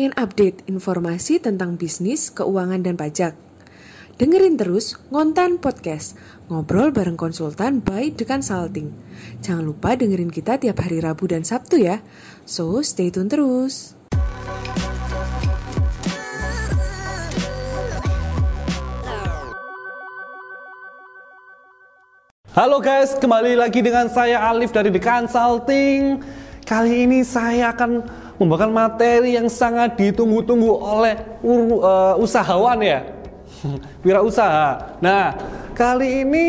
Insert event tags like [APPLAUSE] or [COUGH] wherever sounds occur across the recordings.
Pengen update informasi tentang bisnis, keuangan, dan pajak? Dengerin terus Ngontan Podcast, ngobrol bareng konsultan by The Consulting. Jangan lupa dengerin kita tiap hari Rabu dan Sabtu ya. So, stay tune terus. Halo guys, kembali lagi dengan saya Alif dari The Consulting. Kali ini saya akan membawakan materi yang sangat ditunggu-tunggu oleh uh, usahawan ya. [LAUGHS] Wirausaha. Nah kali ini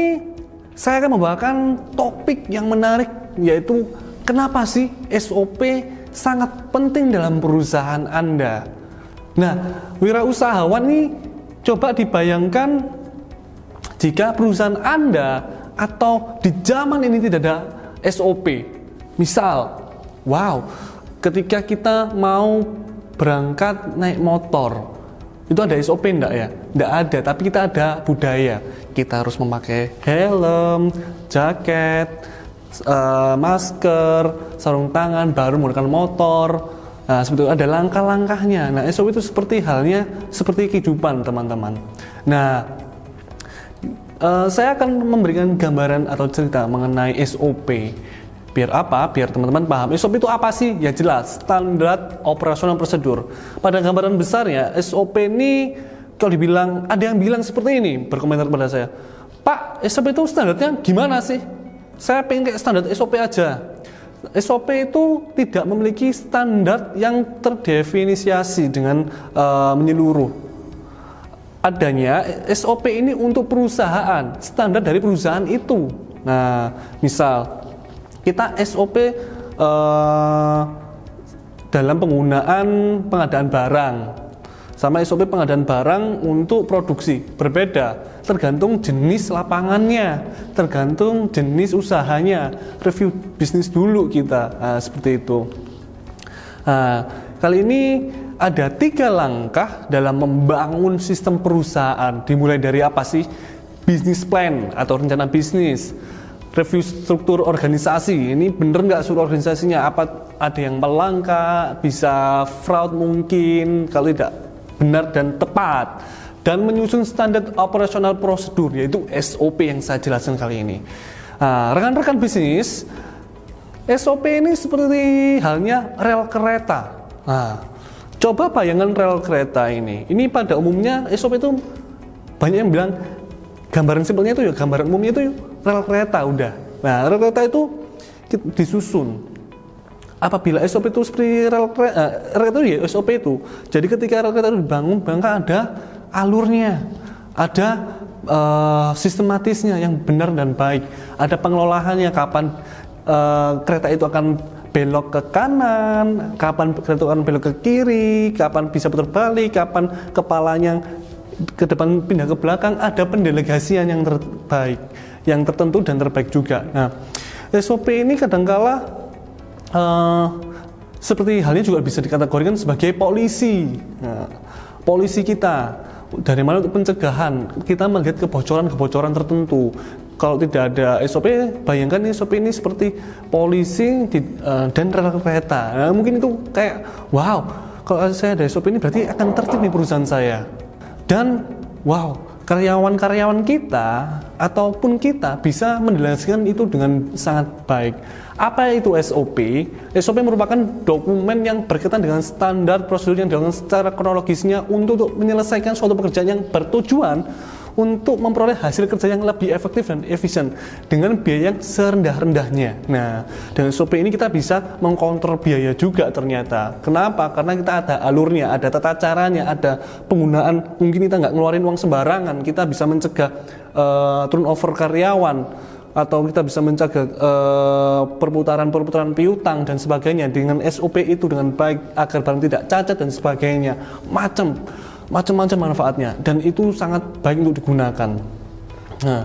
saya akan membawakan topik yang menarik yaitu kenapa sih SOP sangat penting dalam perusahaan Anda? Nah wirausahawan ini coba dibayangkan jika perusahaan Anda atau di zaman ini tidak ada SOP misal wow ketika kita mau berangkat naik motor itu ada SOP enggak ya? Enggak ada, tapi kita ada budaya. Kita harus memakai helm, jaket, uh, masker, sarung tangan, baru menggunakan motor. Nah, itu ada langkah-langkahnya. Nah, SOP itu seperti halnya seperti kehidupan, teman-teman. Nah, uh, saya akan memberikan gambaran atau cerita mengenai SOP Biar apa? Biar teman-teman paham. SOP itu apa sih? Ya jelas, standar operasional prosedur. Pada gambaran besarnya, SOP ini kalau dibilang ada yang bilang seperti ini berkomentar kepada saya. Pak, SOP itu standarnya gimana sih? Saya pengen kayak standar SOP aja. SOP itu tidak memiliki standar yang terdefinisiasi dengan uh, menyeluruh. Adanya SOP ini untuk perusahaan, standar dari perusahaan itu. Nah, misal kita SOP uh, eh, dalam penggunaan pengadaan barang. Sama SOP pengadaan barang untuk produksi berbeda. Tergantung jenis lapangannya tergantung jenis usahanya. Review bisnis dulu kita nah, seperti itu. Nah, kali ini ada tiga langkah dalam membangun sistem perusahaan. Dimulai dari apa sih? Bisnis plan atau rencana bisnis review struktur organisasi. Ini bener nggak struktur organisasinya? Apa ada yang melangkah? Bisa fraud mungkin? Kalau tidak benar dan tepat. Dan menyusun standar operasional prosedur yaitu SOP yang saya jelaskan kali ini. Nah, rekan-rekan bisnis SOP ini seperti halnya rel kereta. Nah, coba bayangkan rel kereta ini. Ini pada umumnya SOP itu banyak yang bilang gambaran simpelnya itu ya gambaran umumnya itu rel kereta udah. Nah rel kereta itu disusun. Apabila SOP itu seperti rel kereta, uh, rel itu ya SOP itu. Jadi ketika rel kereta itu dibangun maka ada alurnya. Ada uh, sistematisnya yang benar dan baik. Ada pengelolaannya kapan uh, kereta itu akan belok ke kanan, kapan kereta akan belok ke kiri, kapan bisa putar balik, kapan kepalanya ke depan pindah ke belakang. Ada pendelegasian yang terbaik yang tertentu dan terbaik juga. Nah SOP ini kadangkala uh, seperti halnya juga bisa dikategorikan sebagai polisi. Nah, polisi kita dari mana untuk pencegahan? Kita melihat kebocoran-kebocoran tertentu. Kalau tidak ada SOP bayangkan SOP ini seperti polisi di, uh, dan rel kereta. Nah, mungkin itu kayak wow kalau saya ada SOP ini berarti akan tertib nih perusahaan saya. Dan wow karyawan-karyawan kita ataupun kita bisa menjelaskan itu dengan sangat baik. Apa itu SOP? SOP merupakan dokumen yang berkaitan dengan standar prosedur yang dilakukan secara kronologisnya untuk menyelesaikan suatu pekerjaan yang bertujuan untuk memperoleh hasil kerja yang lebih efektif dan efisien dengan biaya yang serendah-rendahnya. Nah, dengan SOP ini kita bisa mengkontrol biaya juga ternyata. Kenapa? Karena kita ada alurnya, ada tata caranya, ada penggunaan. Mungkin kita nggak ngeluarin uang sembarangan, kita bisa mencegah uh, turnover karyawan atau kita bisa mencegah uh, perputaran-perputaran piutang dan sebagainya dengan SOP itu dengan baik agar barang tidak cacat dan sebagainya macam macam-macam manfaatnya dan itu sangat baik untuk digunakan. Nah,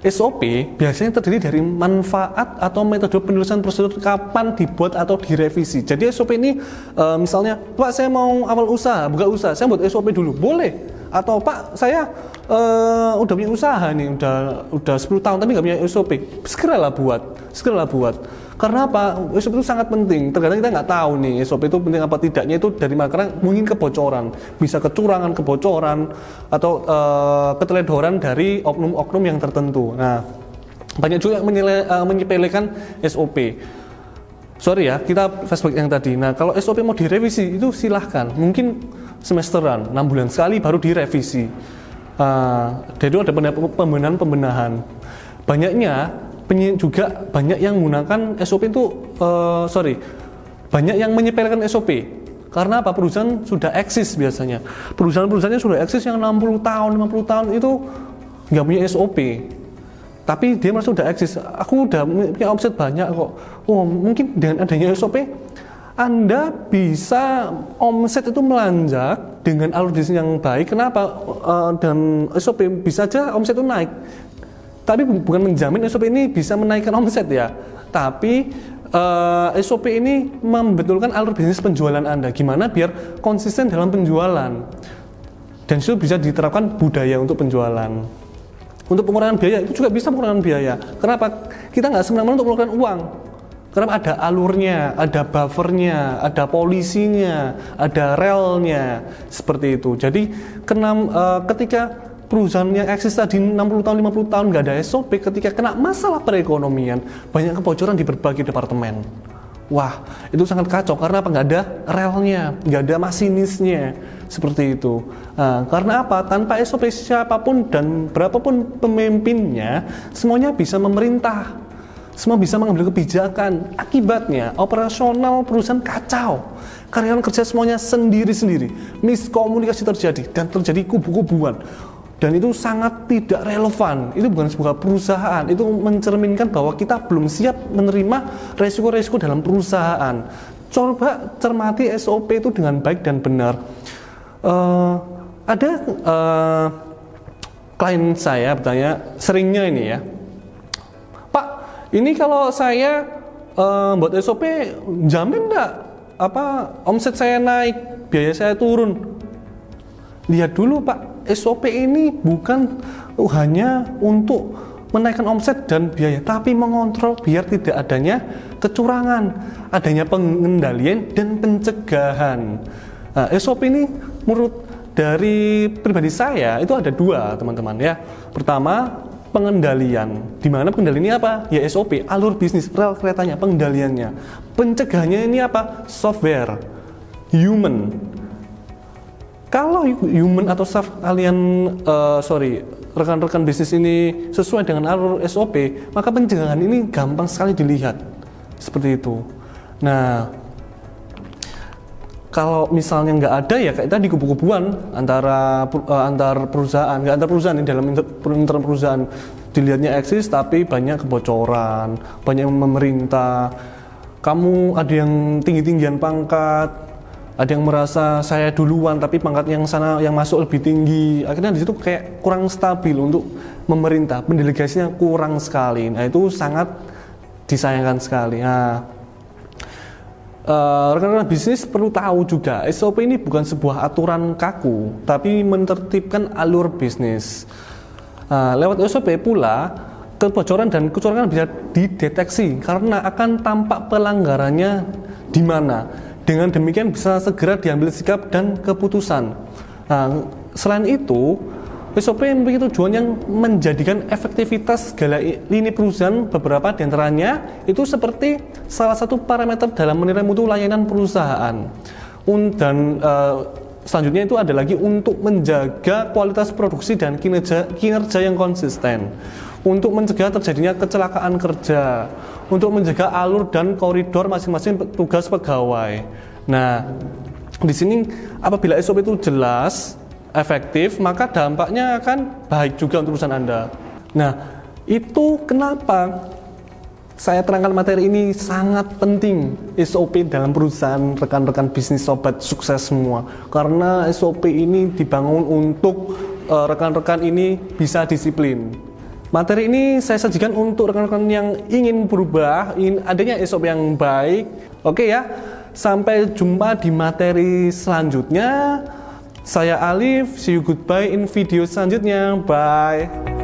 SOP biasanya terdiri dari manfaat atau metode penulisan prosedur kapan dibuat atau direvisi. Jadi SOP ini e, misalnya, Pak saya mau awal usaha, buka usaha, saya buat SOP dulu, boleh. Atau Pak saya uh, udah punya usaha nih, udah udah 10 tahun tapi nggak punya SOP, segeralah buat, segeralah buat. Karena apa? SOP itu sangat penting. Terkadang kita nggak tahu nih SOP itu penting apa tidaknya itu dari mana. Karena mungkin kebocoran, bisa kecurangan, kebocoran atau uh, keteledoran dari oknum-oknum yang tertentu. Nah, banyak juga yang uh, menyepelekan SOP. Sorry ya, kita flashback yang tadi. Nah, kalau SOP mau direvisi itu silahkan. Mungkin semesteran, 6 bulan sekali baru direvisi uh, itu ada pembenahan-pembenahan. Banyaknya juga banyak yang menggunakan SOP itu uh, sorry banyak yang menyepelekan SOP karena apa perusahaan sudah eksis biasanya perusahaan-perusahaannya sudah eksis yang 60 tahun 50 tahun itu nggak punya SOP tapi dia masih sudah eksis aku udah punya omset banyak kok oh mungkin dengan adanya SOP anda bisa omset itu melanjak dengan alur bisnis yang baik. Kenapa? Uh, dan SOP bisa aja omset itu naik. Tapi bukan menjamin SOP ini bisa menaikkan omset ya. Tapi uh, eh, SOP ini membetulkan alur bisnis penjualan Anda. Gimana biar konsisten dalam penjualan. Dan itu bisa diterapkan budaya untuk penjualan. Untuk pengurangan biaya itu juga bisa pengurangan biaya. Kenapa? Kita nggak semena-mena untuk mengeluarkan uang karena ada alurnya, ada buffernya, ada polisinya, ada relnya, seperti itu. Jadi kena, uh, ketika perusahaan yang eksis tadi 60 tahun, 50 tahun nggak ada SOP, ketika kena masalah perekonomian, banyak kebocoran di berbagai departemen. Wah, itu sangat kacau karena apa? Nggak ada relnya, nggak ada masinisnya, seperti itu. Nah, karena apa? Tanpa SOP siapa pun dan berapapun pemimpinnya, semuanya bisa memerintah semua bisa mengambil kebijakan. Akibatnya operasional perusahaan kacau. Karyawan kerja semuanya sendiri-sendiri. Miskomunikasi terjadi dan terjadi kubu-kubuan. Dan itu sangat tidak relevan. Itu bukan sebuah perusahaan. Itu mencerminkan bahwa kita belum siap menerima resiko-resiko dalam perusahaan. Coba cermati SOP itu dengan baik dan benar. Uh, ada uh, klien saya bertanya, seringnya ini ya, ini kalau saya uh, buat SOP jamin enggak apa omset saya naik, biaya saya turun. Lihat dulu Pak, SOP ini bukan hanya untuk menaikkan omset dan biaya, tapi mengontrol biar tidak adanya kecurangan, adanya pengendalian dan pencegahan. Nah, SOP ini menurut dari pribadi saya itu ada dua teman-teman ya. Pertama pengendalian. Di mana pengendalian ini apa? Ya SOP, alur bisnis, rel keretanya, pengendaliannya. Pencegahannya ini apa? Software, human. Kalau human atau staff kalian, uh, sorry, rekan-rekan bisnis ini sesuai dengan alur SOP, maka pencegahan ini gampang sekali dilihat. Seperti itu. Nah, kalau misalnya nggak ada ya kayak tadi kubu-kubuan antara uh, antar perusahaan nggak antar perusahaan ini dalam inter, inter perusahaan dilihatnya eksis tapi banyak kebocoran banyak memerintah kamu ada yang tinggi-tinggian pangkat ada yang merasa saya duluan tapi pangkat yang sana yang masuk lebih tinggi akhirnya di situ kayak kurang stabil untuk memerintah pendelegasinya kurang sekali nah itu sangat disayangkan sekali nah Uh, rekan-rekan bisnis perlu tahu juga SOP ini bukan sebuah aturan kaku, tapi menertibkan alur bisnis. Uh, lewat SOP pula kebocoran dan kecurangan bisa dideteksi karena akan tampak pelanggarannya di mana. Dengan demikian bisa segera diambil sikap dan keputusan. Nah, selain itu, SOP memiliki tujuan yang menjadikan efektivitas segala lini perusahaan beberapa di antaranya itu seperti salah satu parameter dalam menilai mutu layanan perusahaan. Dan uh, selanjutnya itu ada lagi untuk menjaga kualitas produksi dan kinerja, kinerja yang konsisten. Untuk mencegah terjadinya kecelakaan kerja, untuk menjaga alur dan koridor masing-masing tugas pegawai. Nah, di sini apabila SOP itu jelas, efektif, maka dampaknya akan baik juga untuk perusahaan Anda. Nah, itu kenapa saya terangkan materi ini sangat penting SOP dalam perusahaan rekan-rekan bisnis sobat sukses semua. Karena SOP ini dibangun untuk eh, rekan-rekan uh, ini bisa disiplin. Materi ini saya sajikan untuk rekan-rekan yang ingin berubah, ingin adanya SOP yang baik. Oke ya, sampai jumpa di materi selanjutnya. Saya Alif, see you goodbye in video selanjutnya. Bye.